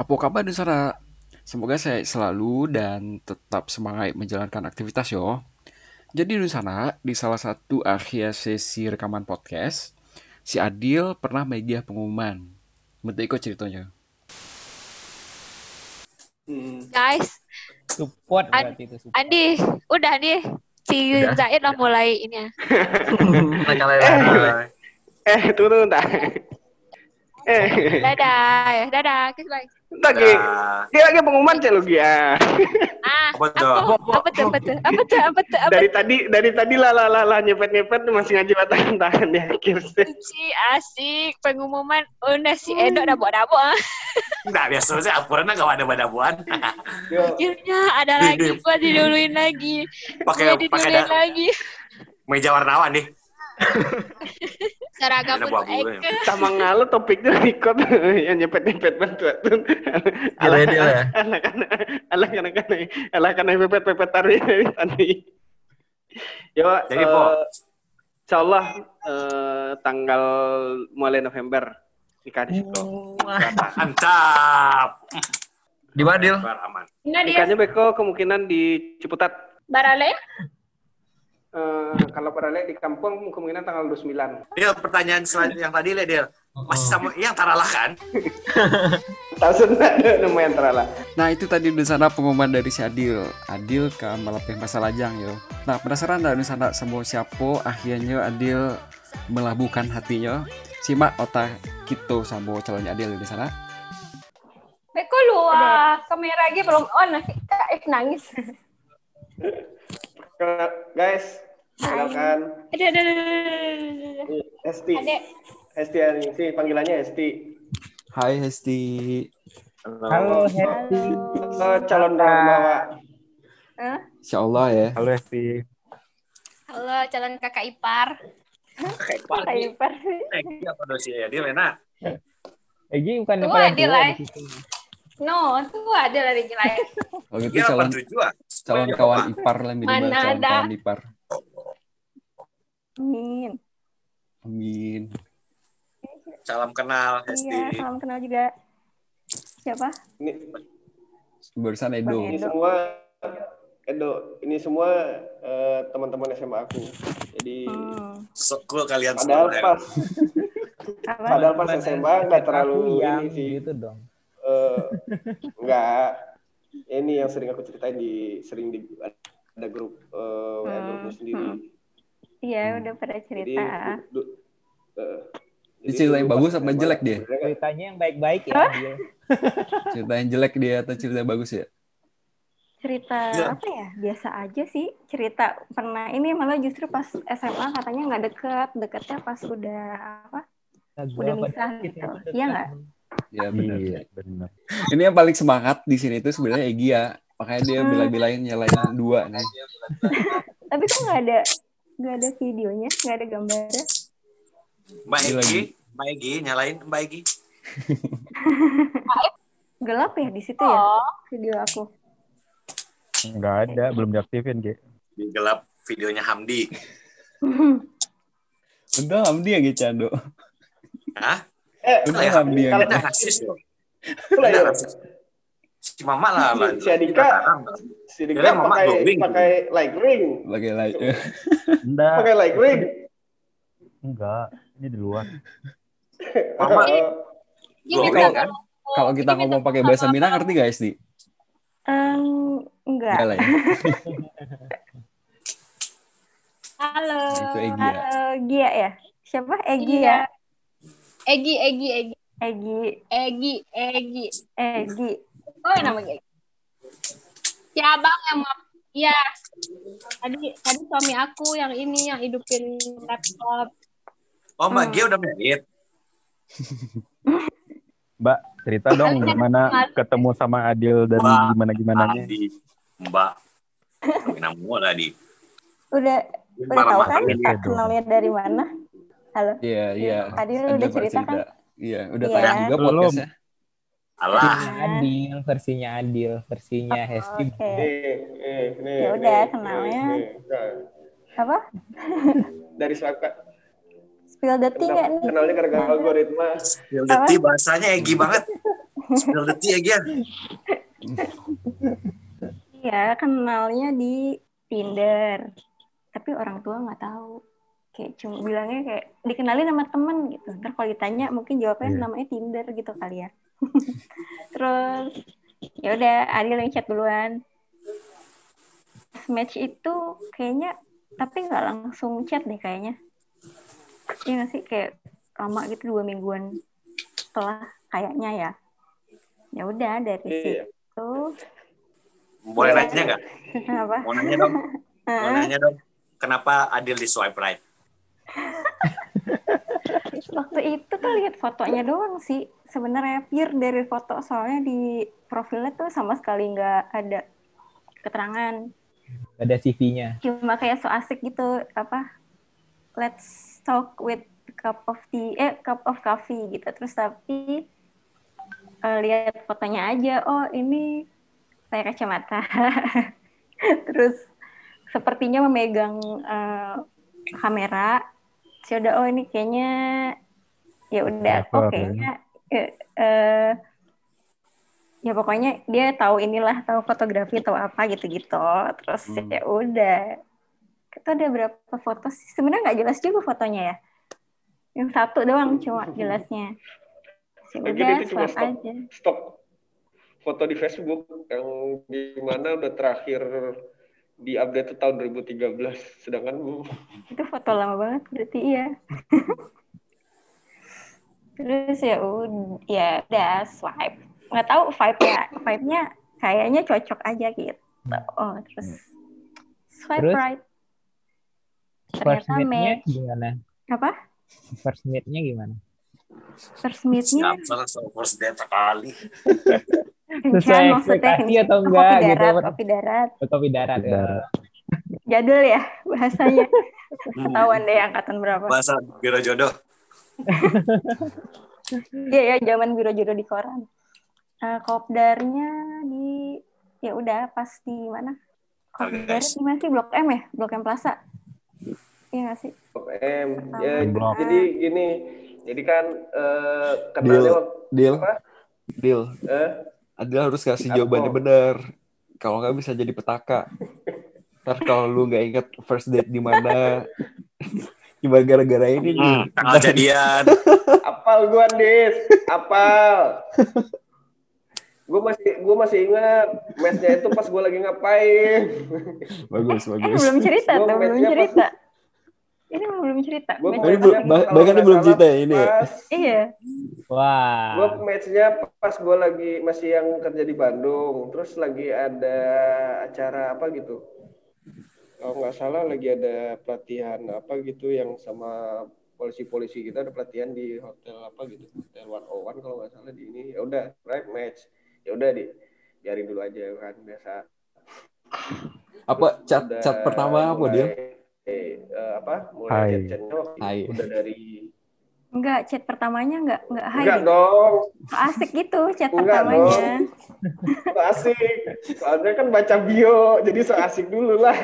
Apa kabar di sana? Semoga saya selalu dan tetap semangat menjalankan aktivitas yo. Jadi di sana, di salah satu akhir sesi rekaman podcast, si Adil pernah media pengumuman. Bentuk ikut ceritanya. Hmm. Guys, Support An- berarti itu support. Andi, udah nih. Si Udah. Zaid udah mulai ini ya. Eh, tunggu tunggu entar. Eh, Dadah, ya. Dadah. Kiss bye. Entar Gi. Dia lagi pengumuman cek lu Gi. Ah. Ah, Apa tuh? apa? Apa tuh? Apa tuh? Apa tuh? Apa tuh? Dari tadi dari tadi lah lah lah, lah nyepet nyepet masih ngaji tahan tahan di akhir sih. Si asik pengumuman udah si Edo udah buat dapur ah. Enggak, biasa sih apurna gak ada badabuan. Yo, Akhirnya ada lagi gua diduluin lagi. Pakai pakai lagi. meja warna-warni nih. Seragam sama topiknya record yang nyepet nyepet bantu tuh. Dia ya. Anak anak anak anak anak anak anak pepet pepet taruh dari tadi. Yo, Jadi, eh, Po. Insya Allah eh, tanggal mulai November nikah di situ. Mantap. Di Badil. Nah Nikahnya Beko kemungkinan di Ciputat. barale. Eh, kalau paralel di kampung kemungkinan tanggal 29. Dia pertanyaan selanjutnya yang tadi lah dia. Masih sama yang taralah kan? Tahu lumayan terala. Nah itu tadi di sana pengumuman dari si Adil. Adil ke Malapeng Pasalajang yo. Nah penasaran dah di sana semua siapa akhirnya Adil melabuhkan hatinya. Simak otak kita sama calonnya Adil di sana. Beko lu kamera lagi belum on nasi Kak If nangis. Guys, silakan Ada ada ada, ada, ada. Hesti. Hesti hari ini panggilannya Hesti. Hai Hesti. Halo Happy. Eh, calon orang bawa. Hah? Insya Allah ya. Halo Happy. Halo calon kakak ipar. Kakak pagi. ipar. Eh, apa dosi ya? Dia enak. Egi bukan Tuh, paling Adil, tua Ay. di situ. No, tuh ada dari lain. Oh gitu calon 87 calon kawan ipar lah minimal Mana calon ada. kawan ipar. Amin. Amin. Salam kenal, Iya, Hesti. salam kenal juga. Siapa? Ini, Barusan Edo. Ini Edo. semua Edo, ini semua eh, teman-teman SMA aku. Jadi Hmm. Cool kalian padahal semua. ya. pas Apa? padahal pas SMA nggak terlalu ini sih. gitu dong. Eh, nggak ini yang sering aku ceritain di sering di ada grup eh, WA Hmm, grupnya sendiri. hmm. Iya, udah pada Jadi cerita. du- du- eh, Ini jadi cerita yang dulu bagus apa yang jelek dia? Ceritanya yang baik-baik ya dia. Cerita yang jelek dia atau cerita yang bagus ya? Cerita Iya. apa ya? Biasa aja sih. Cerita pernah ini malah justru pas SMA katanya nggak deket. Deketnya pas udah apa? Lagu Udah nikah dikit gitu. yang Iya nggak? Ya benar. Iya, benar. Ini yang paling semangat di sini itu sebenarnya Egi ya. Makanya dia Hmm. bela-belain nyalain dua nih. Tapi kok nggak ada nggak ada videonya, nggak ada gambarnya. Mbak Egi, lagi. Mbak Egi, nyalain Mbak Egi. Gelap ya di situ ya video aku. Enggak ada, belum diaktifin, Ge. Di gelap videonya Hamdi. Udah Hamdi ya Cando. Hah? Eh, ya, ya. kalau- Ada rasis loh. Itulah ya. rasis. Si Mama lah. lah. Si Adika, si Dika Dia mama pakai pakai like ring, Pakai like. Enggak, pakai like ring. enggak. Ini di luar. Mama glowing Kalau kan? kalau kita ngomong pakai bahasa Minang ngerti guys di? Em, enggak. Enggak lah ya. Halo. Nah, itu Egy ya. Halo, Gia ya? Siapa? Egi Iya. ya? Egi, Egi, Egi, Egi. Egi, Egi. Egi. Oh, namanya Egi. Si abang yang ma- Iya. Tadi tadi suami aku yang ini yang hidupin laptop. Oh, Mbak Hmm. Gia udah married. Mbak, cerita dong gimana ketemu sama Adil dan Wah, gimana-gimananya. Di Mbak. Namu lah di. Udah udah tahu kan kenalnya dari mana? Halo. Iya, iya. Tadi lu udah cerita kan? Iya, udah Iya. tayang juga Belum. podcastnya. Alah. Adil, versinya Adil, versinya Hesti. Oke. nih, nih, nih, Ya udah, kenalnya. nih, nih. Apa? Dari Saka, Spill the tea nggak nih? kenalnya gara-gara algoritma. Detik bahasanya Egi banget. Spill the tea again. Iya, kenalnya di Tinder. Tapi orang tua nggak tahu. Kayak cuma bilangnya kayak dikenalin sama temen gitu. Ntar kalau ditanya mungkin jawabnya Iya. namanya Tinder gitu kali ya. Terus ya udah Adil yang chat duluan. Match itu kayaknya tapi nggak langsung chat deh kayaknya. Iya nggak sih kayak lama gitu dua mingguan setelah kayaknya ya. Ya udah dari Iya. situ Boleh nanya nggak? apa? Mau nanya dong. Mau nanya dong. Kenapa Adil di swipe right? Waktu itu tuh lihat fotonya doang sih. Sebenarnya pure dari foto soalnya di profilnya tuh sama sekali nggak ada keterangan. Ada CV-nya. Cuma kayak so asik gitu apa? Let's talk with cup of tea, eh cup of coffee gitu. Terus tapi eh, lihat fotonya aja. Oh ini pakai kacamata. Terus sepertinya memegang eh, kamera. Ya udah oh ini kayaknya ya udah oh kayaknya eh, eh, ya pokoknya dia tahu inilah tahu fotografi tahu apa gitu-gitu. Terus Hmm. ya udah. Itu ada berapa foto sih? Sebenarnya nggak jelas juga fotonya ya. Yang satu doang cuma jelasnya. Terus ya udah swipe stok. aja. Stok foto di Facebook yang di mana udah terakhir di update tuh tahun 2013. Sedangkan itu foto lama banget berarti iya terus ya udah ya udah swipe nggak tahu vibe-nya vibe-nya kayaknya cocok aja gitu oh terus swipe Terus? right First ternyata meet-nya match gimana? apa First meet-nya gimana? first meet-nya first date sekali? Sesuai maksudnya ekspektasi atau enggak kopi gitu? darat kopi darat Oh, Kopi darat. Kopi ya. darat. jadul ya bahasanya ketahuan deh angkatan berapa Bahasa biro jodoh. Iya ya zaman biro jodoh di koran. Eh, kopdarnya di ya udah pas di mana? Kopdar di mana sih Blok M ya? Blok M Plaza. Iya nggak sih? Blok M. Ya, Blok. jadi gini. Jadi kan eh kenalnya Deal. waktu Deal, apa? deal. Eh, Adil harus kasih Apa? jawabannya benar. Kalau nggak bisa jadi petaka. Ntar kalau lu nggak inget first date di mana, cuma gara-gara ini nih. Hmm, tanggal jadian. apal gua, Dis. Apal. gue masih gue masih ingat matchnya itu pas gue lagi ngapain. Bagus, Eh bagus. belum cerita tuh, belum match-nya pas- cerita. Ini belum cerita. Gue ini belum- bah- bahkan ini belum cerita ya, ini ya? Pas, Iya. Wah. gue matchnya pas gue lagi masih yang kerja di Bandung, terus lagi ada acara apa gitu. Kalau nggak salah lagi ada pelatihan apa gitu yang sama polisi-polisi kita ada pelatihan di hotel apa gitu, hotel One Oh One kalau nggak salah di ini. Ya udah, right match. Ya udah di biarin dulu aja kan biasa. Apa cat cat pertama apa dia? Eh, apa mulai chat-chatnya waktu itu Hai. udah dari Enggak, chat pertamanya enggak enggak hai. enggak dong Kok Asik gitu chat Enggak pertamanya. so asik soalnya kan baca bio jadi so asik dulu lah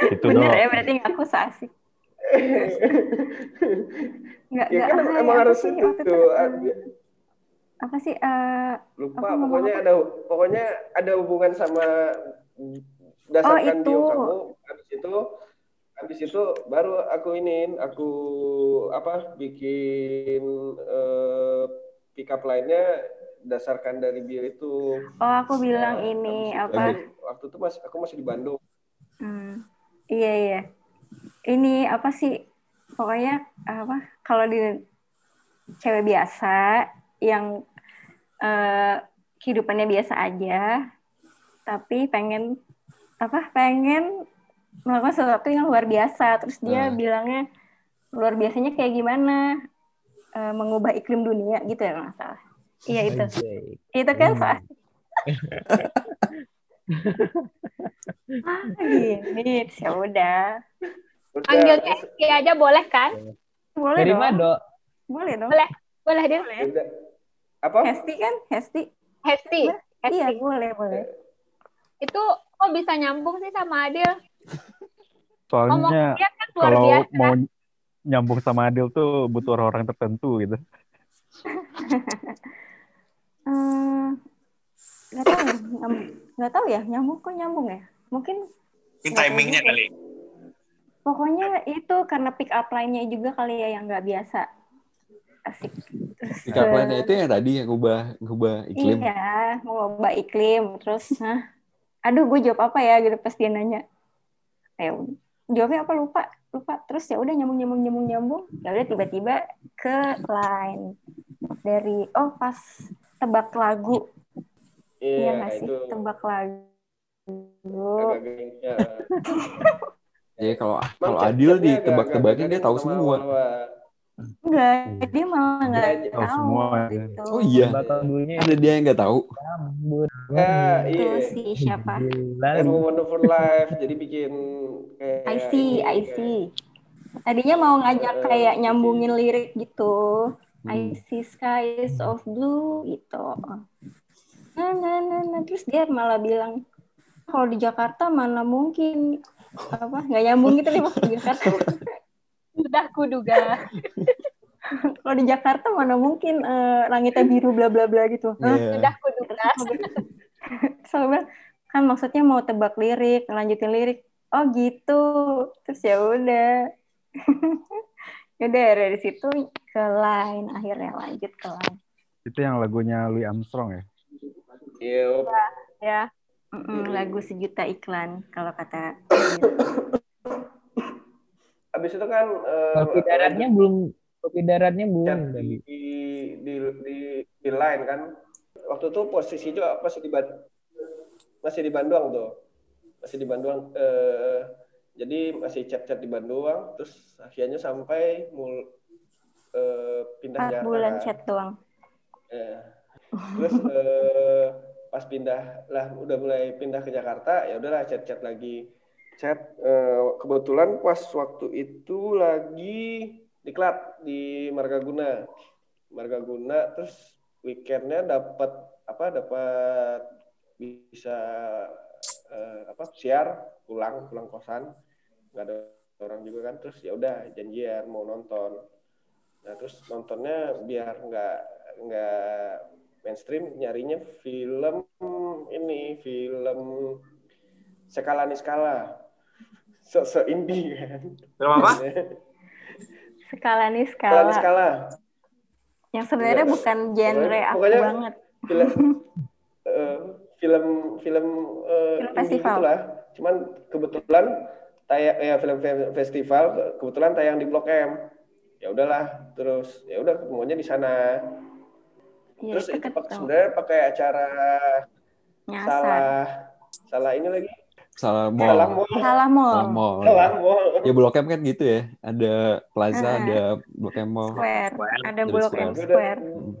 Itu Bener dong. ya berarti ngaku so asik. Enggak ya enggak kan hai. emang harus sih itu eh, Apa sih eh lupa pokoknya apa? ada pokoknya ada hubungan sama dasarkan Oh, itu. bio kamu habis itu habis itu baru aku iniin aku apa bikin eh, pick up lainnya dasarkan dari bio itu Oh, aku bilang Nah, ini itu- apa? waktu itu mas aku masih di Bandung Hmm, iya iya. Ini apa sih? Pokoknya apa? Kalau di cewek biasa yang eh, kehidupannya biasa aja, tapi pengen apa? Pengen melakukan sesuatu yang luar biasa. Terus dia Hmm. bilangnya luar biasanya kayak gimana? Eh, mengubah iklim dunia gitu ya kalau nggak salah. Iya itu. Anjay. Itu kan Hmm. ah, gini, ya udah. Panggilnya terus- Eski aja boleh kan? Boleh Dari dong. Mado. Boleh dong. Boleh. Boleh dia? udah. apa Hesti kan? Hesti. Hesti. Hesti. Iya, boleh, boleh. Itu kok bisa nyambung sih sama Adil? Soalnya kan luar kalau biasa. mau nyambung sama Adil tuh butuh orang-orang tertentu gitu. Eh, nggak tahu ya, nggak tahu ya nyambung kok nyambung ya mungkin timingnya kali. pokoknya itu karena pick up line-nya juga kali ya yang nggak biasa asik Pick up line itu yang tadi yang ubah ubah iklim. iya mau ubah iklim terus nah aduh gue jawab apa ya gitu pas dia nanya. Ya udah. jawabnya apa lupa lupa. Terus ya udah nyambung nyambung nyambung nyambung. Ya udah tiba-tiba ke line dari oh pas tebak lagu. Iya Iya, nggak sih? itu. Tebak lagu. Jadi kalau kalau Adil ditebak-tebakin agak dia tahu semua. Enggak dia malah nggak Tahu tahu semua, ya. gitu Oh iya, ada dia yang nggak tahu. rambut. Ya, itu iya. si siapa Kayak mau Wonderful Life, jadi bikin kayak I see ini, I kayak- see tadinya mau ngajak Eh, kayak nyambungin lirik gitu I Hmm. see skies of blue gitu nah, nah, nah, nah. terus dia malah bilang kalau di Jakarta mana mungkin apa nggak nyambung gitu nih waktu di Jakarta Sudah kuduga. kalau di Jakarta mana mungkin eh, langitnya biru bla bla bla gitu Hah? Iya. Sudah kuduga. Bilang, kan maksudnya mau tebak lirik, lanjutin lirik. Oh gitu. Terus ya udah. ya udah dari situ ke line akhirnya lanjut ke line. Itu yang lagunya Louis Armstrong ya? Iya, Ya. Mm-mm, lagu sejuta iklan kalau kata abis itu kan eh, Kopi daratnya belum kopi daratnya belum tadi. di, di, di, di line kan. Waktu itu posisi juga masih di masih di Bandung tuh. Masih di Bandung. Eh, jadi masih chat-chat di Bandung, terus akhirnya sampai mul, eh, pindah 4 Jakarta. bulan chat doang. Eh, terus eh, pas pindah lah udah mulai pindah ke Jakarta ya udahlah chat-chat lagi chat eh, kebetulan pas waktu itu lagi diklat di Margaguna. Margaguna terus weekendnya dapat apa dapat bisa eh, apa siar pulang pulang kosan. Nggak ada orang juga kan terus ya udah janjian mau nonton. Nah terus nontonnya biar nggak nggak mainstream nyarinya film ini film skala nih se indie kan Film apa? Skala nih skala nih skala. skala Yang sebenarnya Iya. bukan genre Pokoknya- aku pokoknya- banget. film eh, film film eh, Film festival. gitulah cuman kebetulan tayang ya film fe- festival kebetulan tayang di Blok M ya udahlah terus ya udah ketemunya di sana Iya, terus itu itu pak- ketemu. sebenarnya pakai acara Nyasar. salah salah ini lagi Salah mall. salah mall Salah mall. Salah mall. salah mall Ya Blok M kan gitu ya. Ada Plaza, Ah. ada Blok M Mall. Square. Ada Dari Blok M Square. Square. Hmm.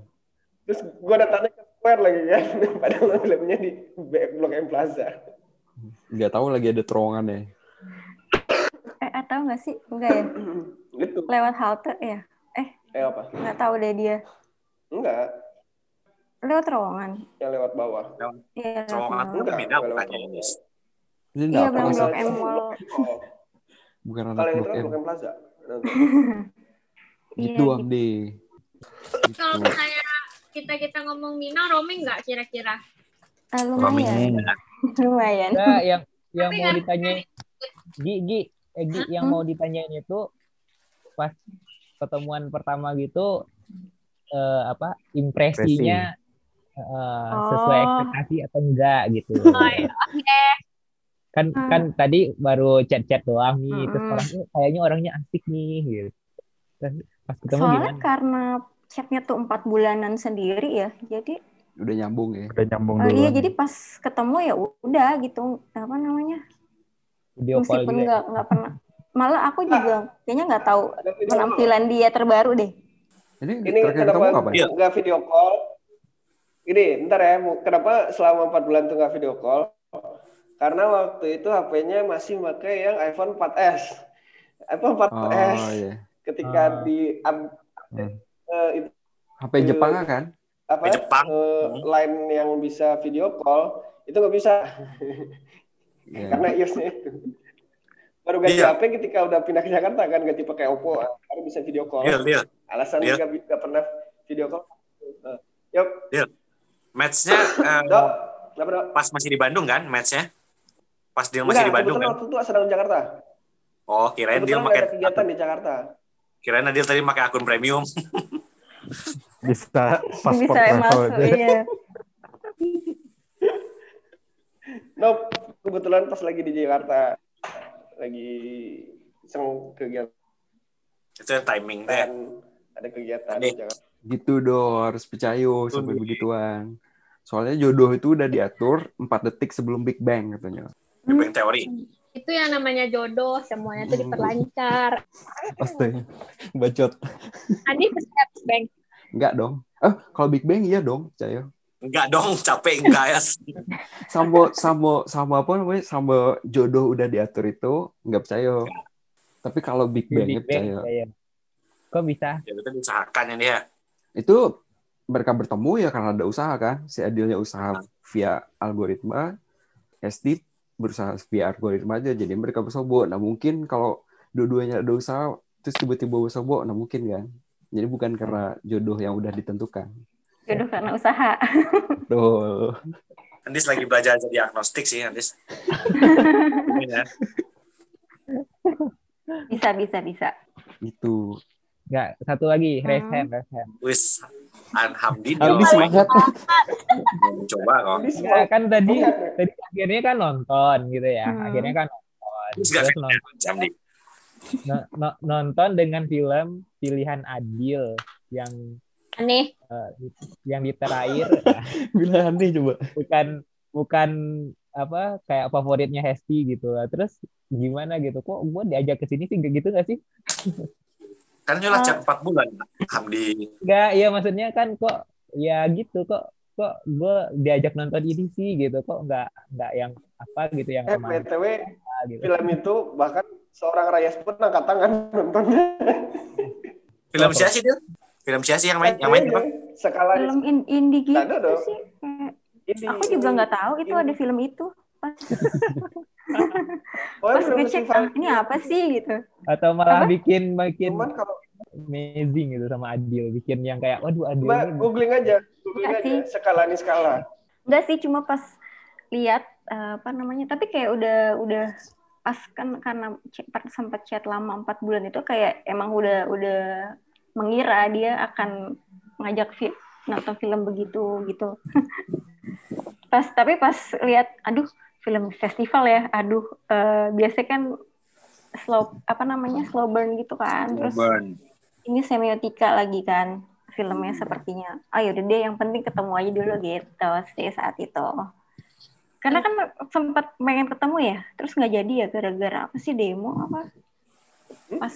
terus gua udah tanya ke Square lagi kan padahal filmnya di Blok M Plaza Nggak tahu lagi ada terowongannya. Eh, atau nggak sih? Enggak ya? gitu Lewat halte ya? Eh, eh apa nggak tahu deh dia. enggak Lewat terowongan. yang lewat bawah Iya, lewat Terowongan Enggak, beda enggak Ini Iya, Blok? M Mall. Oh, Bukan anak kalau yang itu Blok kan M. Blok M Plaza Gitu Iya, deh. Kalau Gitu. misalnya kita kita ngomong Minang, roaming nggak kira-kira? Ah, lumayan. lumayan. Nah, yang yang Tapi mau kan- ditanya Gi, Gi, eh, Gi, yang mau ditanyain itu pas pertemuan pertama gitu eh, apa impresinya eh, sesuai Oh. ekspektasi atau enggak gitu. Oh, iya. Oke. Kan Hmm. kan tadi baru chat-chat doang nih, terus Mm-mm. orang "Eh, kayaknya orangnya asik nih gitu. Dan pas ketemu Soalnya gimana? karena chatnya tuh empat bulanan sendiri ya, jadi Udah nyambung ya. Udah nyambung oh dulu. iya jadi pas ketemu ya udah gitu apa namanya Video call meskipun gitu. ya. nggak nggak pernah malah aku juga kayaknya nggak tahu penampilan dia terbaru deh Ini, ini terakhir kenapa ketemu kapan? Iya. nggak video call ini ntar ya kenapa selama empat bulan tuh nggak video call karena waktu itu HP-nya masih pakai yang iPhone 4S iPhone 4S Oh iya. ketika Ah. di up- Hmm. eh, itu HP Jepang kan? apa Di Jepang. eh, line yang bisa video call itu nggak bisa Iya. karena iOS-nya itu baru ganti Iya. HP ketika udah pindah ke Jakarta kan ganti pakai Oppo baru bisa video call Iya, iya. alasan nggak bi- nggak pernah video call Match-nya eh, Dok, kenapa dok? pas masih di Bandung kan match-nya? Pas dia masih Enggak, di Bandung kebetulan kan? waktu itu sedang di Jakarta. Oh, kirain dia pakai kegiatan di Jakarta. kirain Adil tadi pakai akun premium. Bisa paspor Bisa travel masuk, aja. iya. Nope, kebetulan pas lagi di Jakarta lagi iseng kegiatan Itu yang timing teh. ada kegiatan Nih. di Jakarta. Gitu dong, harus percaya sampai begituan. Soalnya jodoh itu udah diatur 4 detik sebelum Big Bang katanya. Big Bang teori. Itu yang namanya jodoh, semuanya tuh diperlancar. Astaga, bacot. Adi percaya Big Bang. Enggak dong. Eh, kalau Big Bang iya dong, percaya. Enggak dong, capek enggak ya. Sama sama sama apa namanya? Sama jodoh udah diatur itu enggak percaya. Tapi kalau Big Bang Big percaya. iya. Kok bisa? Ya itu diusahakan ya dia. Itu mereka bertemu ya karena ada usaha kan. Si Adilnya usaha via algoritma, Esti berusaha via algoritma aja. Jadi mereka bersobok. Nah mungkin kalau dua-duanya ada usaha, terus tiba-tiba bersobok, nah mungkin kan. Jadi bukan karena jodoh yang udah ditentukan. Jodoh karena usaha. Tuh. Andis lagi belajar jadi agnostik sih, Andis. ya. Bisa, bisa, bisa. Itu. Enggak, satu lagi, raise Hmm. hand, raise hand. Wis Alhamdi Aldi semangat. coba kok. Enggak, kan tadi tadi akhirnya kan nonton gitu ya. Hmm. Akhirnya kan nonton. Terus nonton, Hamdi. no- no- nonton dengan film pilihan Adil yang Aneh. eh, yang di terakhir Bila aneh coba. bukan bukan apa kayak favoritnya Hesti gitu lah. Terus gimana gitu? Kok gue diajak ke sini sih gitu gak sih? Kan nyolah chat 4 bulan, Hamdi. Enggak, iya maksudnya kan kok ya gitu kok kok gue diajak nonton ini sih gitu kok nggak nggak yang apa gitu yang Eh, BTW, gitu. film itu bahkan seorang Rayas pun angkat tangan nontonnya. Film siapa sih dia? Film siapa sih yang main? Yang main apa? Skala Film in indie gitu Ada dong. sih. Kayak- ini. Aku juga nggak tahu itu ada film itu. Pas, Oh, pas ngecek, festival. ah, ini apa sih gitu. atau malah Apa? bikin bikin Cuman kalau amazing gitu sama Adil bikin yang kayak waduh Adil ini googling aja, googling aja sih. skala nih skala. Enggak sih, cuma pas lihat eh, apa namanya, tapi kayak udah udah pas kan karena sempat chat lama empat bulan itu kayak emang udah udah mengira dia akan ngajak fi- nonton film begitu gitu. pas tapi pas lihat, aduh film festival ya, aduh eh, biasanya kan slow apa namanya slow burn gitu kan, terus Burn. ini semiotika lagi kan filmnya sepertinya. Ah yaudah deh yang penting ketemu aja dulu gitu sih saat itu. Karena kan sempat pengen ketemu ya, terus nggak jadi ya gara-gara apa sih demo apa? Pas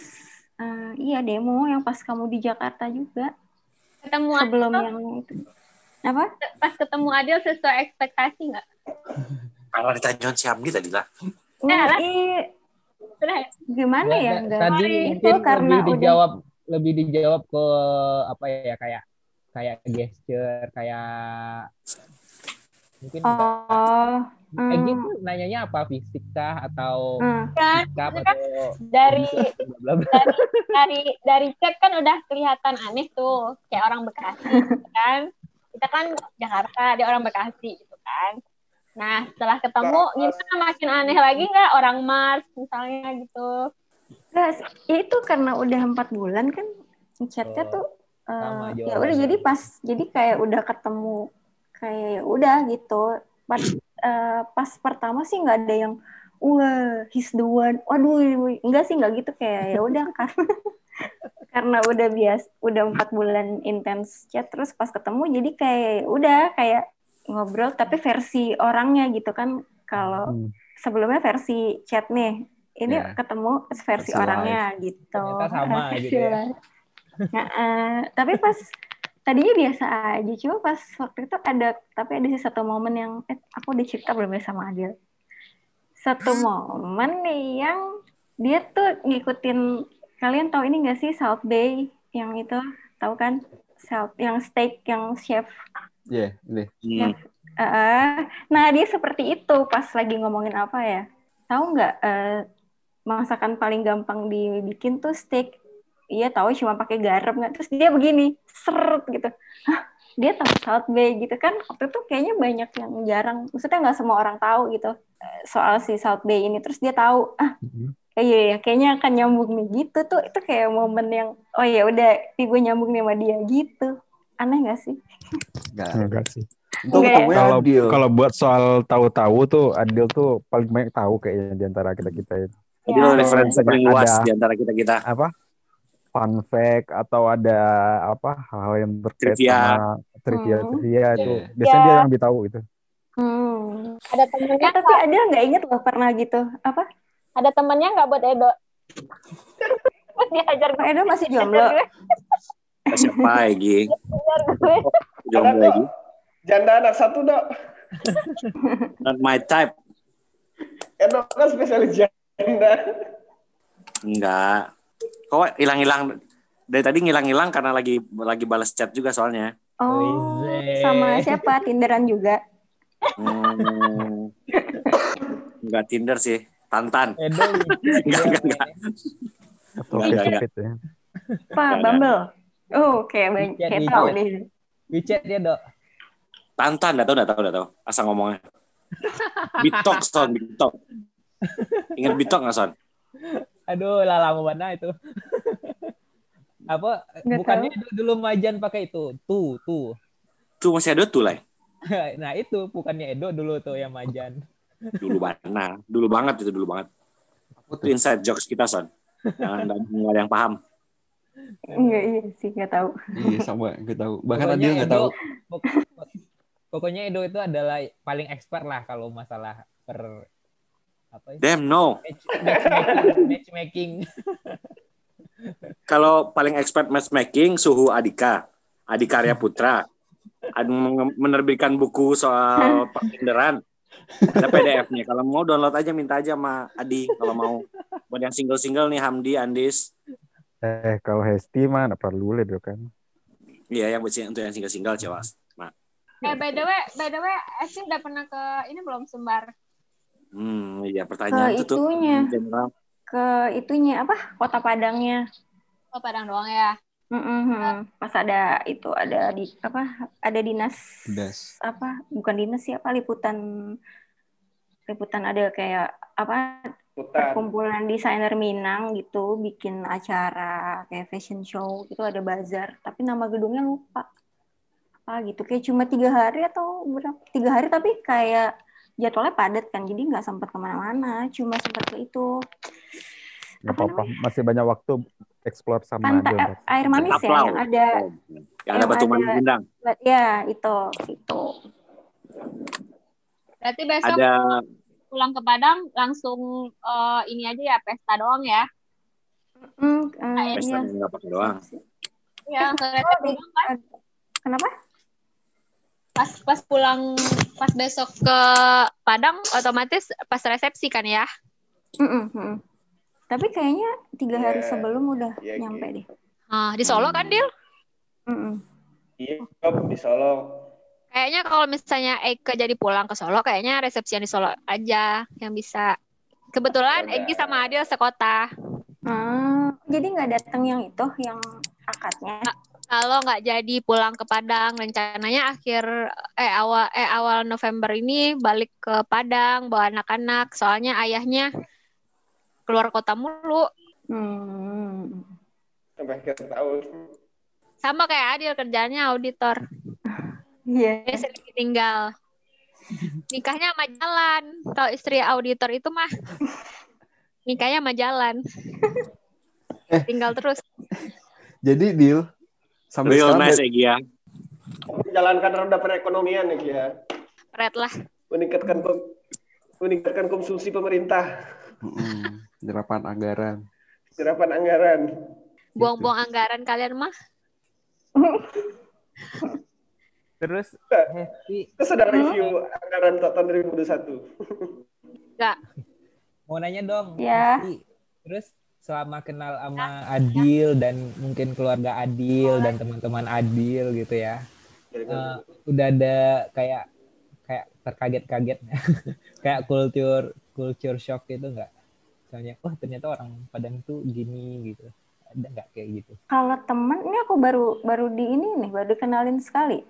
eh, iya demo yang pas kamu di Jakarta juga Ketemu sebelum Adil, yang itu apa? pas ketemu Adil sesuai ekspektasi nggak? Kalau ditanyain si Hamdi tadi lah. Nah, ya? gimana ya? Nggak, Nggak tadi itu karena lebih udah dijawab lebih dijawab ke apa ya kayak kayak gesture kayak mungkin oh, eh hmm, gitu nanyanya apa? Fisik kah atau hmm. Kan, sikap maksudnya kan atau dari dari dari dari chat kan udah kelihatan aneh tuh kayak orang Bekasi gitu kan? Kita kan Jakarta dia orang Bekasi gitu kan nah setelah ketemu gimana? makin aneh lagi nggak? Orang Mars misalnya gitu. Ya itu karena udah empat bulan kan chatnya Oh, tuh sama ya udah jadi pas jadi kayak udah ketemu kayak ya udah gitu. Pas eh, pas pertama sih nggak ada yang wah he's the one. Waduh enggak sih nggak gitu. Kayak ya udah karena karena udah bias udah empat bulan intens chat terus pas ketemu jadi kayak ya udah kayak ngobrol tapi versi orangnya gitu kan. Kalau Hmm. sebelumnya versi chat nih ini Ya. ketemu versi, Versi orangnya gitu. Ternyata sama gitu ya. live. Nah, eh, tapi pas tadinya biasa aja cuma pas waktu itu ada tapi ada sih satu momen yang eh, aku cerita belum ya sama Adil. Satu momen nih yang dia tuh ngikutin kalian tahu ini gak sih South Bay yang itu? Tahu kan? South yang steak yang chef Iya, ini. Ya. Eh, nah dia seperti itu pas lagi ngomongin apa ya? Tahu nggak eh, masakan paling gampang dibikin tuh steak? Iya tahu cuma pakai garam nggak? Terus dia begini, seret gitu. Hah, dia tahu South Bay gitu kan waktu itu kayaknya banyak yang jarang maksudnya nggak semua orang tahu gitu eh, soal si South Bay ini terus dia tahu ah eh, iya ya kayaknya akan nyambung nih gitu tuh itu kayak momen yang oh ya udah gue nyambung nih sama dia gitu aneh gak sih Enggak. Enggak sih. Itu ya? Kalau kalau buat soal tahu-tahu tuh Adil tuh paling banyak tahu kayaknya di antara kita kita ini. Jadi Ya. referensi paling luas ada. di antara kita kita. Apa? Fun fact atau ada apa hal yang terkait Trivia. sama trivia Hmm. trivia itu Iya. biasanya Ya. dia yang lebih tahu itu. hmm. Ada temennya Eh, tapi Adil nggak inget loh pernah gitu apa ada temennya nggak buat Edo? Diajar Edo masih jomblo Siapa gue. Jomblo lagi. Janda anak satu dok. Not my type. Edo kan spesialis janda. Enggak. Kok hilang-hilang dari tadi ngilang-ngilang karena lagi lagi balas chat juga soalnya. oh sama siapa Tinderan juga Hmm. Enggak Tinder sih, Tantan. Edo Enggak, enggak, enggak. Enggak, enggak, ya. Pak. Bumble oh kayak banyak kayak di tahu chat. deh WeChat ya dok Tantan, enggak tahu, enggak tahu, enggak tahu. Asal ngomongnya. Bitok, Son, Bitok. Ingat Bitok nggak, Son? aduh lah lama banget itu apa Nggak bukannya dulu, dulu majan pakai itu tuh tuh Tuh masih ada tuh lah. nah itu bukannya Edo dulu tuh yang majan Dulu banget. Dulu banget itu, dulu banget. Itu inside jokes kita, Son. Jangan ada yang paham. Enggak iya sih nggak tahu Iya sama, gue tahu. Bahkan Pokoknya Adil nggak Edo- tahu. pok- pokoknya Edo itu adalah paling expert lah kalau masalah per apa ya? Damn, no. Match- matchmaking, matchmaking. Kalau paling expert matchmaking, Suhu Adika. Adikarya Putra. Menerbitkan buku soal pertinderan. Ada PDF-nya. Kalau mau download aja, minta aja sama Adi. Kalau mau. Buat yang single-single nih, Hamdi, Andis. Eh kalau Hesti mah nggak perlu lihat kan. Iya, yang buat untuk yang single-single, cewas. Nah, Eh by the way, by the way, Esti udah pernah ke ini belum Sumbar? hmm, iya pertanyaan Ke itu tuh. itunya. General. ke itunya apa kota Padangnya Oh Padang doang ya. Mm-mm. pas ada itu ada di apa ada dinas Das. apa bukan dinas sih apa liputan liputan ada kayak apa Hutan. kumpulan desainer Minang gitu bikin acara kayak fashion show gitu ada bazar. Tapi nama gedungnya lupa. Apa gitu kayak cuma tiga hari atau berapa? Tiga hari tapi kayak jadwalnya padat kan jadi nggak sempat ke mana-mana cuma seperti itu. Nggak Apa apa-apa, masih banyak waktu explore sama pantai Adil. a- air manis ya yang ada Oh, yang ada yang batu ada- manis ya itu itu Berarti besok Ada pulang ke Padang langsung eh, ini aja ya pesta doang ya? Hmm, eh, pesta nggak pakai doang. Iya kan? kenapa Pas pas pulang pas besok ke Padang otomatis pas resepsi kan ya? Mm-mm, mm-mm. tapi kayaknya tiga hari Iya. sebelum udah Iya, nyampe gitu. deh Ah, di Solo kan Dil? Mm-mm. Iya, di Solo. Kayaknya kalau misalnya Eke jadi pulang ke Solo, kayaknya resepsian di Solo aja yang bisa. Kebetulan. Egi sama Adil sekota. Ah, jadi nggak datang yang itu yang akadnya Kalau nggak jadi pulang ke Padang, rencananya akhir eh awal eh awal November ini balik ke Padang bawa anak-anak. Soalnya ayahnya keluar kota mulu. hmm. Sampai akhir tahun. Sama kayak Adil kerjanya auditor. iya sering tinggal. Nikahnya sama jalan. Kalau istri auditor itu mah nikahnya sama jalan. Tinggal terus. Jadi deal sampai Real sekarang nice ya. Menjalankan roda perekonomian nih ya. Red lah. Meningkatkan meningkatkan konsumsi pemerintah. Mm-mm, nyerapan anggaran. Serapan anggaran. Buang-buang anggaran kalian mah. Terus Enggak. Hesti Kita sedang review anggaran untuk tahun 2021. Enggak. mau nanya dong. Ya. Hesti. Terus selama kenal sama Adil dan mungkin keluarga Adil dan teman-teman Adil gitu ya. eh, udah ada kayak kayak terkaget-kaget kayak culture culture shock gitu nggak? Misalnya, oh ternyata orang Padang tuh gini gitu. Ada nggak kayak gitu? kalau temen ini aku baru baru di ini nih baru dikenalin sekali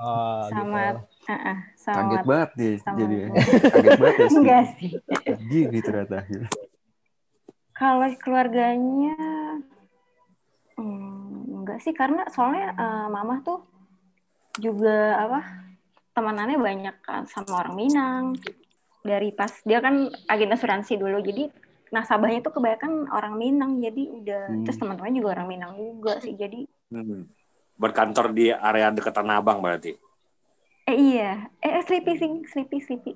Oh, sama gitu. ah, sama Kaget banget dia sama- jadi. Kaget banget ya. Enggak sih Gini ternyata. kalau keluarganya hmm, enggak sih karena soalnya eh, mama tuh juga apa temanannya banyak kan sama orang Minang dari pas dia kan agen asuransi dulu jadi nasabahnya tuh kebanyakan orang Minang jadi udah Hmm. terus teman-temannya juga orang Minang juga sih jadi Hmm. Berkantor di area dekat Tanah Abang berarti. eh iya eh eh, Sleepy sih Sleepy Sleepy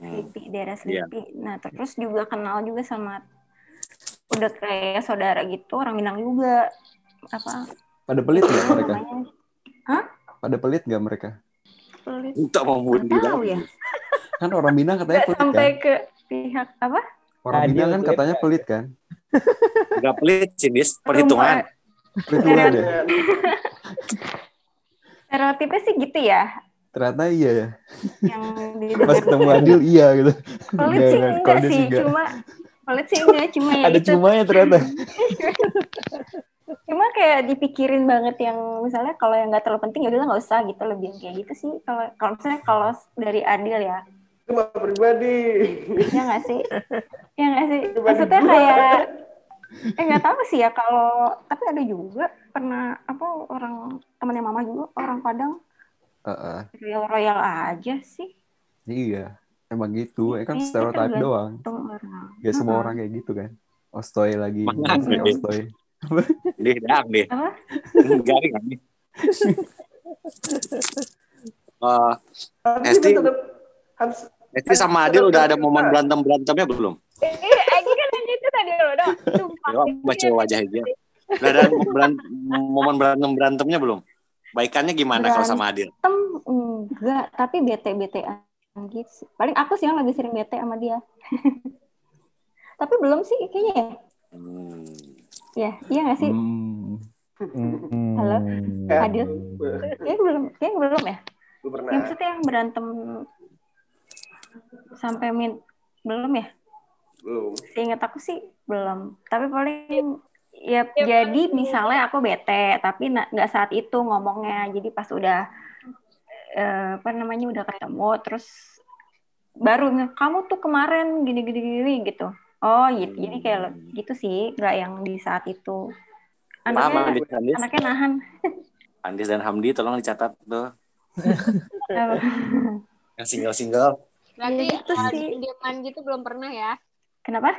Hmm. Sleepy daerah Iya. Sleepy nah terus juga kenal juga sama udah kayak saudara gitu orang Minang juga apa Pada pelit nggak mereka? namanya Pada pelit nggak mereka? pelit Untuk Nggak tahu ya Kan orang Minang katanya pelit sampai kan? ke pihak apa Orang Minang kan katanya pelit kan? Gak pelit sih, Dis. Perhitungan. Perhitungan ya. stereotipnya sih gitu ya Ternyata iya ya. yang Pas ketemu Adil iya gitu. pelit sih Enggak, sih enggak. cuma pelit sih enggak cuma ya Ada itu cumanya ternyata. cuma kayak dipikirin banget yang misalnya kalau yang nggak terlalu penting ya udah nggak usah gitu lebih yang kayak gitu sih kalau kalau misalnya kalau dari Adil ya Itu mah pribadi. ya nggak sih ya nggak sih maksudnya kayak eh nggak tahu sih ya kalau tapi ada juga pernah apa orang temannya mama juga orang Padang Heeh. royal royal aja sih Iya. Emang gitu. Ya kan stereotype tergantung doang. orang Gak semua Heeh. orang kayak gitu kan. Ostoy lagi. Ostoy. Deh, dang deh. Garing kan nih. Eh, Tapi Esti. Esti sama Adil udah ada momen berantem-berantemnya belum? Eh, Egi kan yang itu tadi loh, dong. Sumpah. Baca wajah aja. Udah ada beran- momen berantem-berantemnya belum? Baikannya gimana kalau sama Adil? tem enggak tapi bete betean gitu paling aku sih yang lebih sering bete sama dia tapi belum sih kayaknya ya Hmm. ya iya nggak sih Hmm. Halo? Hmm. Adil? kayaknya belum kayaknya belum ya Gue pernah. yang maksudnya yang berantem sampai min belum ya Belum. Seingat aku sih belum. Tapi paling ya jadi misalnya aku bete, tapi nggak saat itu ngomongnya. Jadi pas udah eh, apa namanya udah ketemu, terus baru kamu tuh kemarin gini gini gini gitu. Oh gitu. Jadi kayak le- gitu sih, nggak yang di saat itu. Anaknya Andis, Andis? anaknya nahan. Andis dan Hamdi tolong dicatat tuh. Yang single-single. Berarti Iya, gitu sih. gitu belum pernah ya? Kenapa?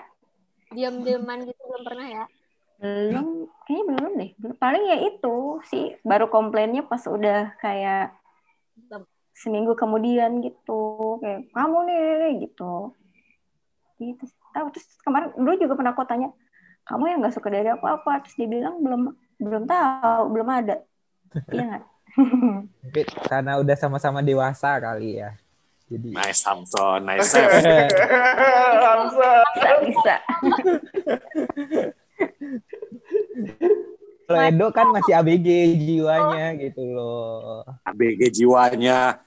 Diam-diaman gitu belum pernah ya? Belum, kayaknya belum deh. Paling ya itu sih, baru komplainnya pas udah kayak seminggu kemudian gitu. Kayak, kamu nih, nih, nih," gitu. Gitu. Tahu terus kemarin dulu juga pernah aku tanya, kamu yang nggak suka dari aku apa? Terus dia bilang belum belum tahu, belum ada. Iya nggak? Mungkin karena udah sama-sama dewasa kali ya. Jadi Nice Samson, nice save. Langsung. bisa bisa. kalau Edo kan masih ABG jiwanya gitu loh. ABG jiwanya.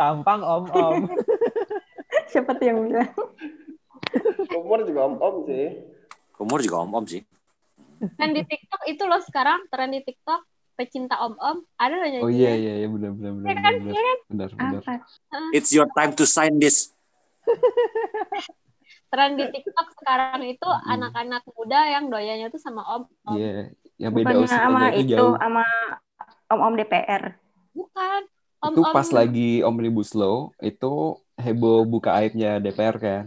Tampang om-om. Siapa tuh yang bilang? Umur juga om-om sih. Umur juga om-om sih. Tren di TikTok itu loh sekarang tren di TikTok pecinta om-om ada loh Oh iya iya iya benar benar benar Iya kan? benar. Iya kan? Benar benar. Apa? It's your time to sign this. Tren di TikTok sekarang itu Hmm. anak-anak muda yang doyannya tuh sama om. om. Iya, yang beda Bukannya sama itu itu, jauh. sama om-om DPR. Bukan. Itu Om-om pas lagi Omnibus Law itu heboh buka aibnya DPR kan.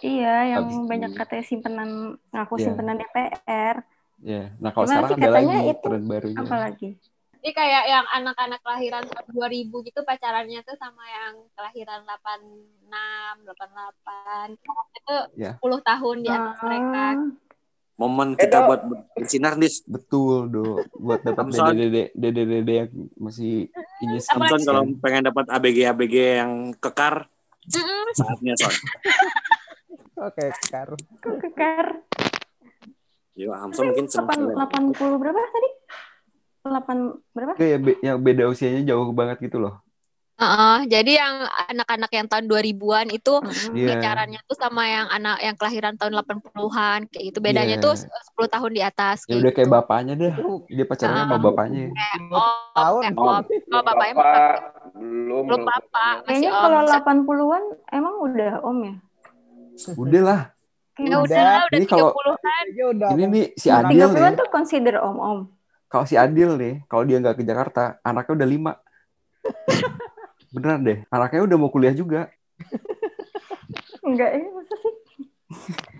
Iya, yang Habis- banyak katanya simpenan ngaku Iya. simpenan DPR. Ya, nah kalau Gimana sekarang sih ada lagi itu tren barunya. Apalagi? Jadi kayak yang anak-anak kelahiran tahun 2000 gitu pacarannya tuh sama yang kelahiran 86, 88. Itu Ya. 10 tahun di atas mereka. Ah, Momen kita Edo. buat bersinar dis. Betul, do. Buat dapat Samson. dede dede dede yang masih ini Samson kalau pengen dapat ABG ABG yang kekar saatnya son. Oke, Kar. kok kekar. Yo, Hamson mungkin seneng Delapan sekali. delapan puluh berapa tadi? Delapan berapa? Itu ya be- yang beda usianya jauh banget gitu loh. Heeh, jadi yang anak-anak yang tahun 2000-an itu. Iya. pacarannya tuh sama yang anak yang kelahiran tahun 80-an kayak gitu. Bedanya Iya. tuh 10 tahun di atas Ya kayak udah kayak gitu. bapaknya deh. Dia pacarannya sama Ah. bapaknya. Kayak Lima om, tahun. kayak om. Kalau bapaknya Bapak belum belum bapak, Kayaknya kalau 80-an emang udah om ya? Udah lah. Ya udah, Udah. udah Ini kalau- 30-an. Aja udah Ini nih si Adil 30-an nih. tuh consider om-om. Kalau si Adil nih, kalau dia nggak ke Jakarta, anaknya udah lima. Beneran deh, anaknya udah mau kuliah juga. Enggak ya, masa sih?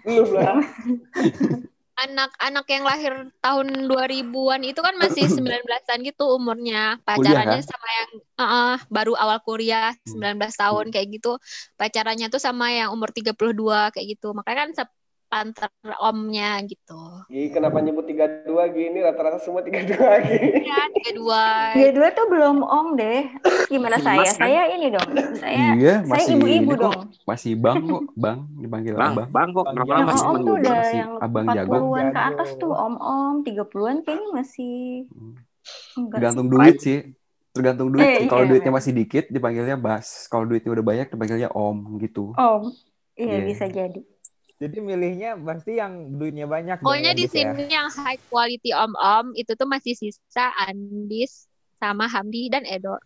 belum lah. Anak-anak yang lahir tahun 2000-an itu kan masih 19-an gitu umurnya. Kuliah, Pacarannya kan? sama yang eh, baru awal kuliah Hmm. 19 tahun kayak gitu. Pacarannya tuh sama yang umur 32 kayak gitu. Makanya kan sepantar omnya gitu. Gi, kenapa nyebut 32 gini rata-rata semua 32 gini. Ya, 32. Dia dua tuh belum om deh. Gimana saya? Mas, kan? Saya ini dong. Saya iya, saya masih ibu-ibu dong. Masih bang kok, bang dipanggil Bang, abang. bang kok kenapa Yang masih om manggil tuh bang? udah Masih yang abang 40-an ke jago. atas tuh om-om, 30-an kayaknya masih Hmm. enggak. Tergantung duit sih. Tergantung duit Eh. Kalau iya, duitnya memang. masih dikit dipanggilnya bas. Kalau duitnya udah banyak dipanggilnya om gitu. Om. Iya, Iya. bisa jadi. Jadi milihnya pasti yang duitnya banyak. Pokoknya ya, di ya. sini yang high quality om-om itu tuh masih sisa Andis sama Hamdi dan Edo.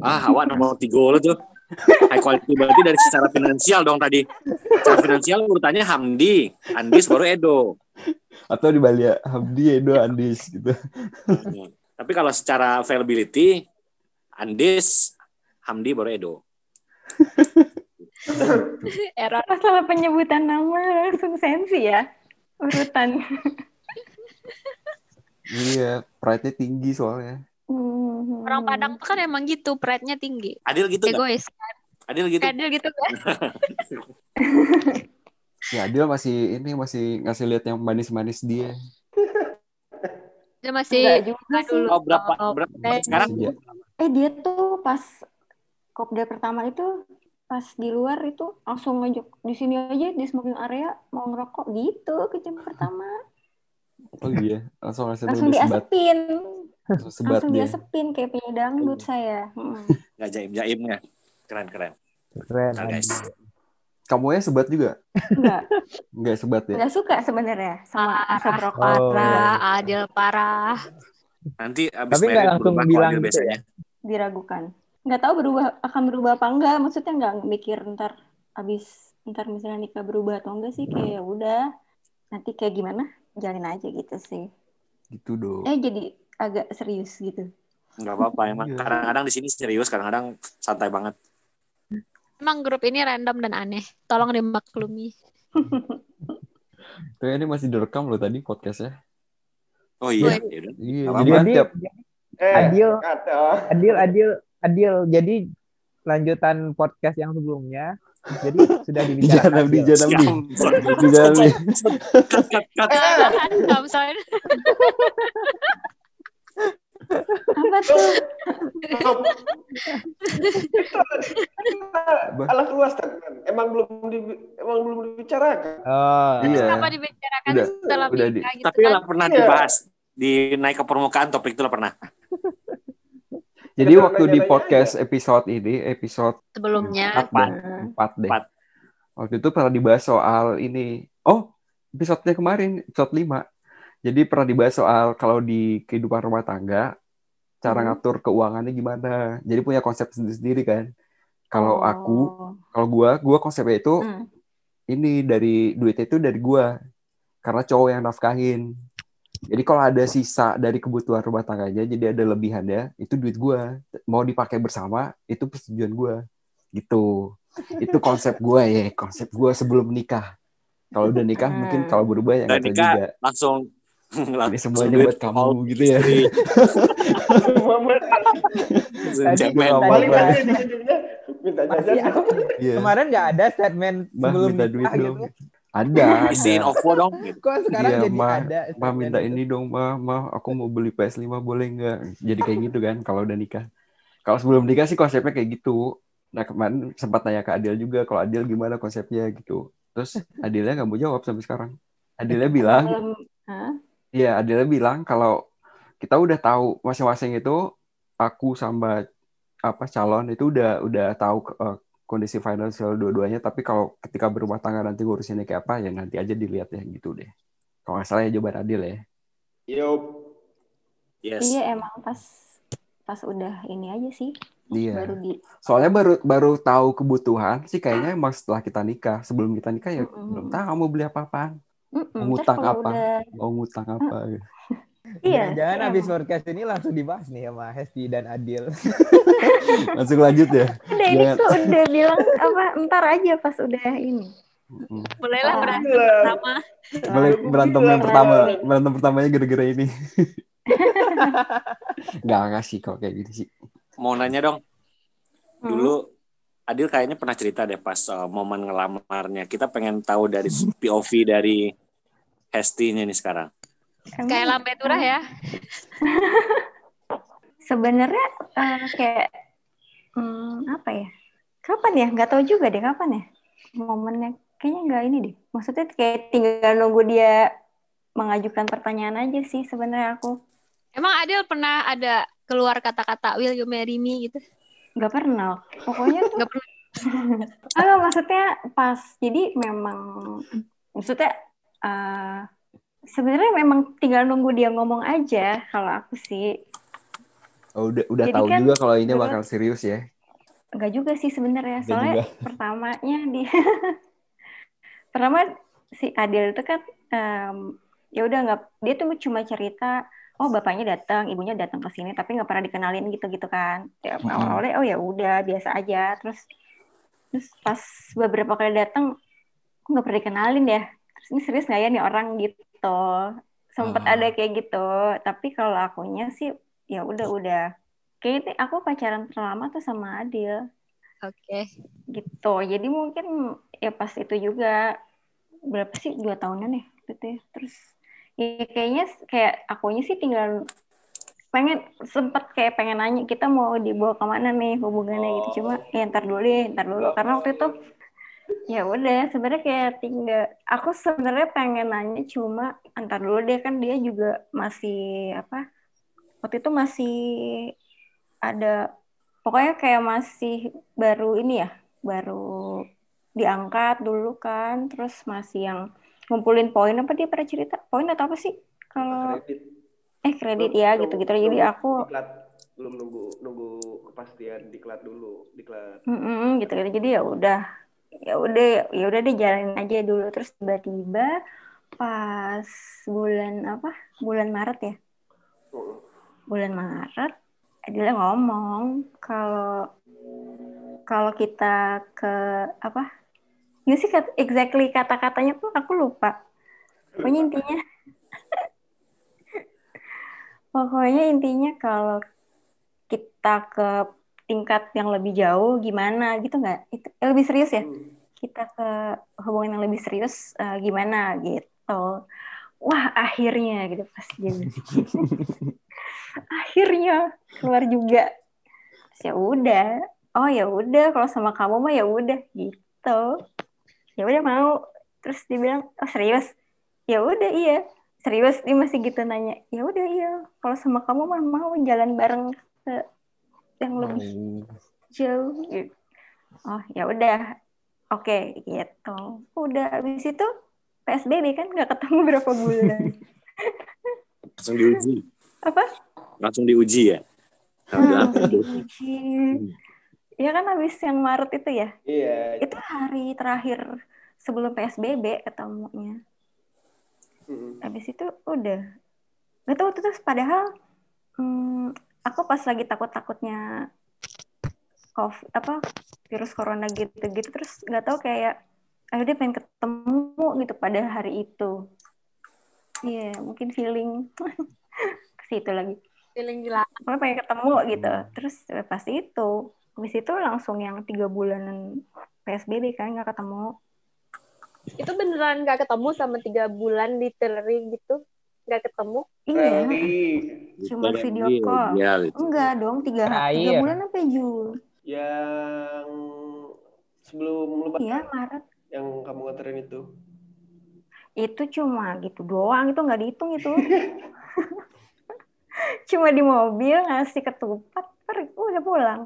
Ah, awak nomor tiga lo tuh. High quality berarti dari secara finansial dong tadi. Secara finansial urutannya Hamdi, Andis baru Edo. Atau di Bali ya, Hamdi, Edo, Andis gitu. Hmm. Tapi kalau secara availability, Andis, Hamdi baru Edo. Error. Masalah penyebutan nama langsung sensi ya. Urutan. Iya, pride-nya tinggi soalnya. Hmm. Orang Padang tuh kan emang gitu, pride-nya tinggi. Adil gitu? Egois. Adil gitu. Adil gitu kan. Ya, Adil masih ini masih ngasih lihat yang manis-manis dia. Dia masih Enggak juga dulu. Oh, berapa, Oh, berapa eh, sekarang? Dia. Eh dia tuh pas kopda pertama itu pas di luar itu langsung ngajak di sini aja di smoking area mau ngerokok gitu ke jam pertama. Oh iya, langsung langsung, diasepin. Langsung sebat Langsung dia. diasepin kayak penyanyi dangdut saya. Hmm. Nggak jaim-jaimnya. Keren, keren. Keren. Nah, guys. Kamu ya sebat juga? Enggak, Enggak sebat ya? enggak suka sebenarnya sama asap rokok. Oh. Parah, Adil parah. Nanti abis Tapi nggak langsung bilang gitu biasanya. Diragukan. Nggak tahu berubah akan berubah apa enggak. Maksudnya enggak mikir ntar abis ntar misalnya nikah berubah atau enggak sih kayak ya udah nanti kayak gimana jalin aja gitu sih. Gitu dong. Eh jadi agak serius gitu. Nggak apa-apa. Emang Iya. kadang-kadang di sini serius, kadang-kadang santai banget. Emang grup ini random dan aneh. Tolong dimaklumi. Tuh ini masih direkam loh tadi podcastnya. Oh iya, yaudah. Iya, Nggak jadi kan Jadi, tiap Eh, Adil, adil, adil, adil. Jadi lanjutan podcast yang sebelumnya. Jadi sudah di dibicarakan. di janam di di janam di. Soalnya Apa tuh? Alah keluar statement. Emang belum di, emang belum dibicarakan. Oh, Iya. kenapa dibicarakan Udah, setelah udah di- gitu Tapi kan? pernah Iya. dibahas di naik ke permukaan topik itu lah pernah. Jadi Kita waktu di podcast episode ini, episode sebelumnya. empat deh, empat deh. Empat. Waktu itu pernah dibahas soal ini. Oh, episode-nya kemarin, episode 5. Jadi pernah dibahas soal kalau di kehidupan rumah tangga, cara Hmm. ngatur keuangannya gimana. Jadi punya konsep sendiri-sendiri kan. Kalau aku, Oh. kalau gua, gua konsepnya itu Hmm. ini dari duitnya itu dari gua. Karena cowok yang nafkahin. Jadi kalau ada sisa dari kebutuhan rumah tangganya, jadi ada lebihannya, itu duit gua. Mau dipakai bersama, itu persetujuan gua. Gitu. Itu konsep gua ya, konsep gua sebelum nikah. Kalau udah nikah Hmm. mungkin kalau berubah ya Udah nggak tahu nikah, juga. langsung Ini semuanya buat kamu all gitu ya. Tadi- Cemen. Tadi- minta jajan. Iya. Kemarin nggak ada statement sebelum minta duit nikah dong. Gitu. Ada, Isiin ada. OVO dong. gitu. Kok sekarang Iya, jadi Ma. ada Ma minta itu? ini dong, Ma. Ma, aku mau beli PS5 boleh nggak? Jadi kayak gitu kan kalau udah nikah. Kalau sebelum nikah sih konsepnya kayak gitu. Nah kemarin sempat tanya ke Adil juga, kalau Adil gimana konsepnya gitu. Terus Adilnya nggak mau jawab sampai sekarang. Adilnya bilang? Iya, Adila bilang kalau kita udah tahu masing-masing itu aku sama apa calon itu udah udah tahu uh, kondisi financial dua-duanya tapi kalau ketika berumah tangga nanti ngurusinnya kayak apa ya nanti aja dilihat ya gitu deh. Kalau nggak salah ya jawaban adil ya. Yup. Yes. Iya emang pas pas udah ini aja sih iya. baru di soalnya baru baru tahu kebutuhan sih kayaknya emang setelah kita nikah. Sebelum kita nikah ya Mm-mm. belum tahu mau beli apa-apaan. Mm-mm, mau ngutang apa? udah mau ngutang apa iya Jangan sih habis podcast ini langsung dibahas nih sama Hesti dan Adil. langsung lanjut ya udah ini tuh udah bilang apa ntar aja pas udah ini. Mulailah Ah. berantem pertama. Mulai berantem yang pertama berantem pertamanya gara-gara ini nggak nggak sih kalau kayak gitu sih Mau nanya dong. Hmm. Dulu Adil kayaknya pernah cerita deh pas uh, momen ngelamarnya. Kita pengen tahu dari POV dari Hesti-nya nih sekarang. Emang Kayak lambe turah ya. sebenarnya eh, kayak hmm, apa ya? Kapan ya? Nggak tahu juga deh kapan ya momennya. Kayaknya nggak ini deh. Maksudnya kayak tinggal nunggu dia mengajukan pertanyaan aja sih sebenarnya aku. Emang Adil pernah ada keluar kata-kata will you marry me? gitu? nggak pernah. Pokoknya tuh Nggak pernah. Halo, maksudnya pas. Jadi memang maksudnya eh, sebenarnya memang tinggal nunggu dia ngomong aja kalau aku sih oh, udah udah Jadi tahu kan juga kalau ini bakal serius ya Enggak juga sih sebenarnya. Soalnya juga. pertamanya di pertama si Adil itu kan em, ya udah nggak dia tuh cuma cerita oh bapaknya datang, ibunya datang ke sini tapi nggak pernah dikenalin gitu-gitu kan. Ya, Mm-mm. awalnya oh ya udah biasa aja. Terus terus pas beberapa kali datang nggak pernah dikenalin ya. Terus ini serius nggak ya nih orang gitu. Sempet Ah. ada kayak gitu. Tapi kalau akunya sih ya udah udah. Kayaknya aku pacaran terlama tuh sama Adil. Oke. gitu. Jadi mungkin ya pas itu juga berapa sih dua tahunan ya gitu ya. Terus ya kayaknya kayak akunya sih tinggal pengen sempet kayak pengen nanya kita mau dibawa ke mana nih hubungannya? Gitu. Cuma ya ntar dulu deh ntar dulu. Karena waktu itu ya udah sebenarnya kayak tinggal aku sebenarnya pengen nanya cuma antar dulu deh kan dia juga masih apa waktu itu masih ada pokoknya kayak masih baru ini ya baru diangkat dulu kan terus masih yang ngumpulin poin apa dia pernah cerita? Poin atau apa sih? Kalau eh kredit ya gitu gitu jadi aku diklat belum nunggu nunggu kepastian diklat dulu diklat. Mm-mm, gitu gitu jadi ya udah ya udah ya udah deh jalanin aja dulu. Terus tiba-tiba pas bulan apa bulan Maret ya? Bulan Maret Adila ngomong kalau kalau kita ke apa? Nggak sih exactly kata-katanya tuh aku lupa. Pokoknya intinya pokoknya intinya kalau kita ke tingkat yang lebih jauh gimana gitu nggak? Itu eh, lebih serius ya? Hmm. kita ke hubungan yang lebih serius eh, gimana gitu. Wah akhirnya gitu pas jadi akhirnya keluar juga. Ya udah. Oh ya udah kalau sama kamu mah ya udah gitu. Ya udah mau. Terus dia bilang oh serius? Ya udah iya. Serius dia masih gitu nanya. Ya udah iya. Kalau sama kamu mah mau jalan bareng ke yang lebih jauh gitu. oh ya udah oke gitu udah habis itu PSBB kan nggak ketemu berapa bulan Langsung diuji. apa Langsung diuji ya. Nah, udah Hmm, diuji. Ya kan habis yang Maret itu ya. iya Itu hari terakhir sebelum PSBB ketemunya. Mm. Habis itu udah. Gak tahu terus padahal hmm, aku pas lagi takut-takutnya COVID, apa virus corona gitu-gitu terus nggak tahu kayak ayo dia pengen ketemu gitu pada hari itu. Iya, mungkin feeling ke situ lagi. Feeling gila. pokoknya pengen ketemu gitu terus pasti itu habis itu langsung yang tiga bulanan PSBB kan nggak ketemu Itu beneran gak ketemu sama tiga bulan di teleri gitu? Gak ketemu? iya cuma video Adil, call Iya, gitu. enggak dong tiga tiga Terakhir. bulan apa ya, Jul yang sebelum lebaran iya Maret yang kamu nganterin itu itu cuma gitu doang itu nggak dihitung itu cuma di mobil ngasih ketupat per udah pulang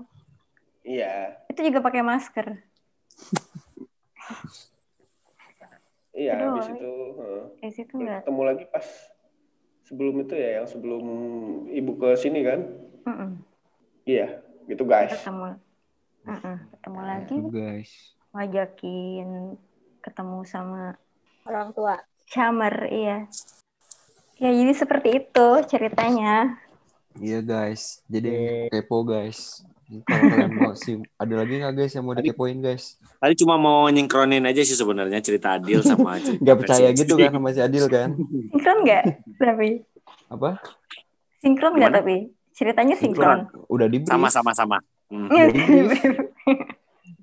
Iya, Itu juga pakai masker. iya Aduh. habis itu heeh. Di situ enggak. ketemu lagi pas sebelum itu ya yang sebelum ibu ke sini kan. Mm-mm. Iya, gitu guys. Ketemu. Mm-mm. Ketemu lagi Tuh, guys. ngajakin ketemu sama Orang tua. Chammer, iya. Ya, jadi seperti itu ceritanya. Iya guys. Jadi kepo guys. Kalau kalian mau sih ada lagi nggak guys yang mau dikepoin guys? Tadi cuma mau nyingkronin aja sih sebenarnya cerita Adil sama Gak percaya versi gitu kan sama si Adil kan? Sinkron nggak? Tapi Apa? sinkron nggak tapi ceritanya sinkron. Udah di. Sama sama sama. Hmm. Brief.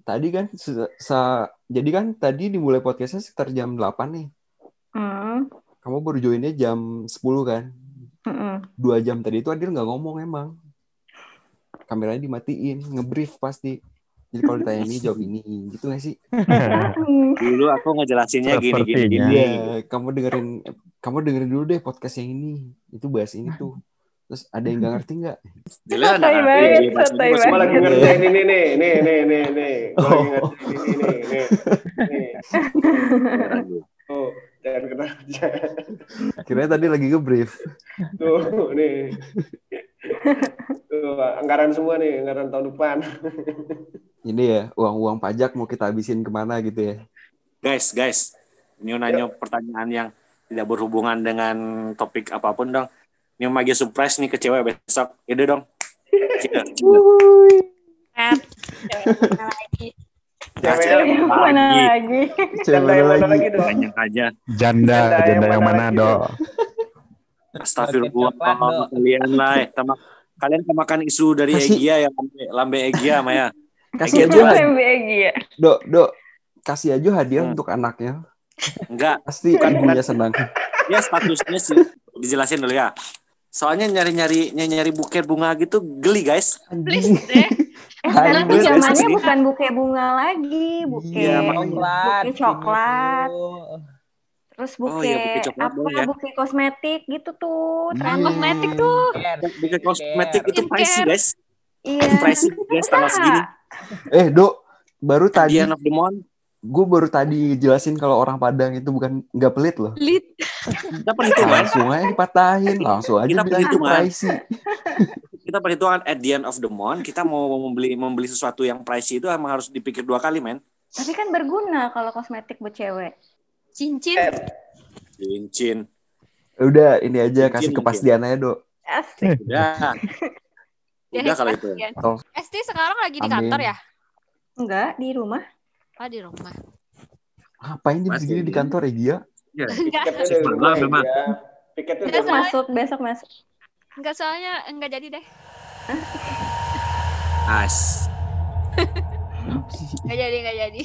Tadi kan se- sa- jadi kan tadi dimulai podcastnya sekitar jam 8 nih. Hmm. Kamu baru joinnya jam 10 kan? Mm-mm. Dua jam tadi itu Adil nggak ngomong emang. Kameranya dimatiin, ngebrief pasti. Jadi kalau ditanya ini jawab ini, gitu gak sih? Dulu aku ngejelasinnya gini gini. Iya, kamu dengerin, kamu dengerin dulu deh podcast yang ini. Itu bahas ini tuh. Terus ada yang nggak ngerti nggak? Jelas Santai ada banget, pas- santai pas- Gue banget. lagi ngerjain ini nih, nih, nih, nih, nih. Gue lagi Oh. ngerjain ini nih, nih. nih. Tuh, jangan kena aja. Kira tadi lagi ngebrief. Tuh, nih. Tuh, anggaran semua nih, anggaran tahun depan. Ini ya, uang-uang pajak mau kita habisin ke mana gitu ya. Guys, guys. Ini nanya pertanyaan yang tidak berhubungan dengan topik apa pun dong. Ini lagi surprise nih ke cewek besok. Ide dong. Lagi? Nah, Cewek mana lagi? Cewek Janda mana lagi? dong? Banyak aja. Janda, Janda yang janda yang mana mana, lagi, Do? Astagfirullah. Kalian lah. eh. Tema- Kalian kemakan isu dari Kasih- Egia ya, lambe, lambe Egia, Maya. Kasih aja, MBG ya. dok, dok, kasih aja hadiah Hmm. untuk anaknya. Enggak, Pasti ibunya senang. ya statusnya sih dijelasin dulu ya. Soalnya nyari-nyari nyari buket bunga gitu geli guys. Please deh. Eh, sekarang tuh zamannya bukan buke bunga lagi, buke Iya, makanya. Coklat. buke coklat, gitu. Terus Oh buke iya, buke coklat apa? ya. Buke kosmetik gitu tuh. Iya. tren. Kosmetik tuh. Buket kosmetik itu Skincare. pricey guys. Iya. Pricey guys tanggal segini. Eh, dok, baru tadi, end of the month. gue baru tadi jelasin kalau orang Padang itu bukan nggak pelit loh. Lit. Kita perhitungan. Langsung aja dipatahin, langsung aja Kita bilang itu perhitungan. pricey. Kita perhitungan at the end of the month. Kita mau membeli membeli sesuatu yang pricey itu emang harus dipikir dua kali men. Tapi kan berguna kalau kosmetik buat cewek. Cincin. Cincin. Udah, ini aja kasih Mungkin, kepastian aja, dok. Asik. Udah. Dia Udah kalau itu. Oh. Esti sekarang lagi di kantor ya? Enggak, di rumah. Oh di rumah. Ngapain dia Masih. segini di kantor ya, Gia? Piketnya rumah ya, memang. dia. Piketnya rumah. Masuk besok masuk. enggak soalnya enggak jadi deh. As. Enggak jadi, enggak jadi.